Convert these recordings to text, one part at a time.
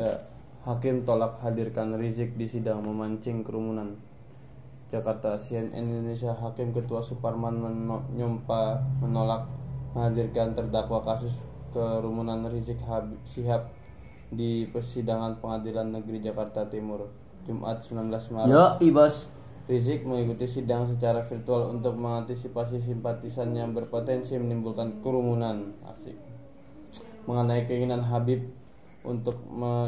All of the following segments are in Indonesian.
Ya, Hakim tolak hadirkan Rizik di sidang memancing kerumunan. Jakarta CNN Indonesia Hakim Ketua Suparman menyompa menolak menghadirkan terdakwa kasus kerumunan Rizik Habib Sihab di persidangan Pengadilan Negeri Jakarta Timur Jumat 19 Maret. Yo, ibos. Rizik mengikuti sidang secara virtual untuk mengantisipasi simpatisan yang berpotensi menimbulkan kerumunan. Asik. Mengenai keinginan Habib untuk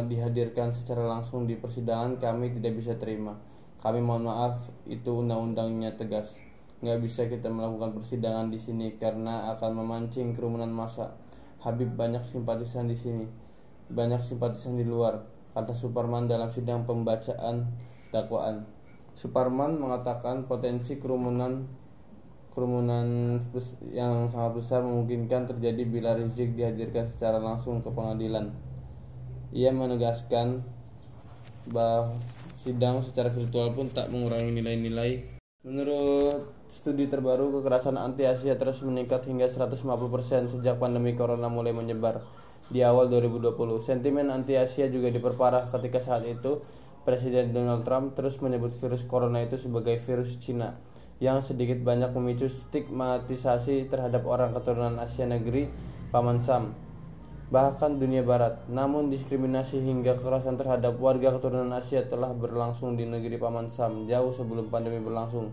dihadirkan secara langsung di persidangan kami tidak bisa terima. Kami mohon maaf, itu undang-undangnya tegas. Nggak bisa kita melakukan persidangan di sini karena akan memancing kerumunan massa. Habib banyak simpatisan di sini, banyak simpatisan di luar, kata Suparman dalam sidang pembacaan dakwaan. Suparman mengatakan potensi kerumunan kerumunan yang sangat besar memungkinkan terjadi bila Rizik dihadirkan secara langsung ke pengadilan. Ia menegaskan bahwa sidang secara virtual pun tak mengurangi nilai-nilai. Menurut studi terbaru, kekerasan anti-Asia terus meningkat hingga 150% sejak pandemi corona mulai menyebar di awal 2020. Sentimen anti-Asia juga diperparah ketika saat itu Presiden Donald Trump terus menyebut virus corona itu sebagai virus Cina yang sedikit banyak memicu stigmatisasi terhadap orang keturunan Asia negeri Paman Sam bahkan dunia barat. Namun diskriminasi hingga kekerasan terhadap warga keturunan Asia telah berlangsung di negeri Paman Sam jauh sebelum pandemi berlangsung.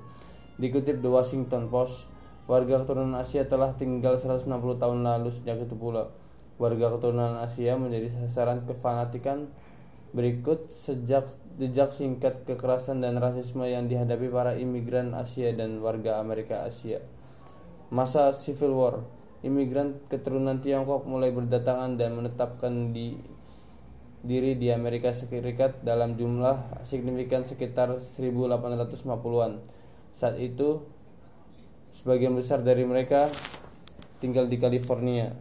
Dikutip The Washington Post, warga keturunan Asia telah tinggal 160 tahun lalu sejak itu pula. Warga keturunan Asia menjadi sasaran kefanatikan berikut sejak jejak singkat kekerasan dan rasisme yang dihadapi para imigran Asia dan warga Amerika Asia. Masa Civil War, imigran keturunan Tiongkok mulai berdatangan dan menetapkan di diri di Amerika Serikat dalam jumlah signifikan sekitar 1850-an. Saat itu sebagian besar dari mereka tinggal di California.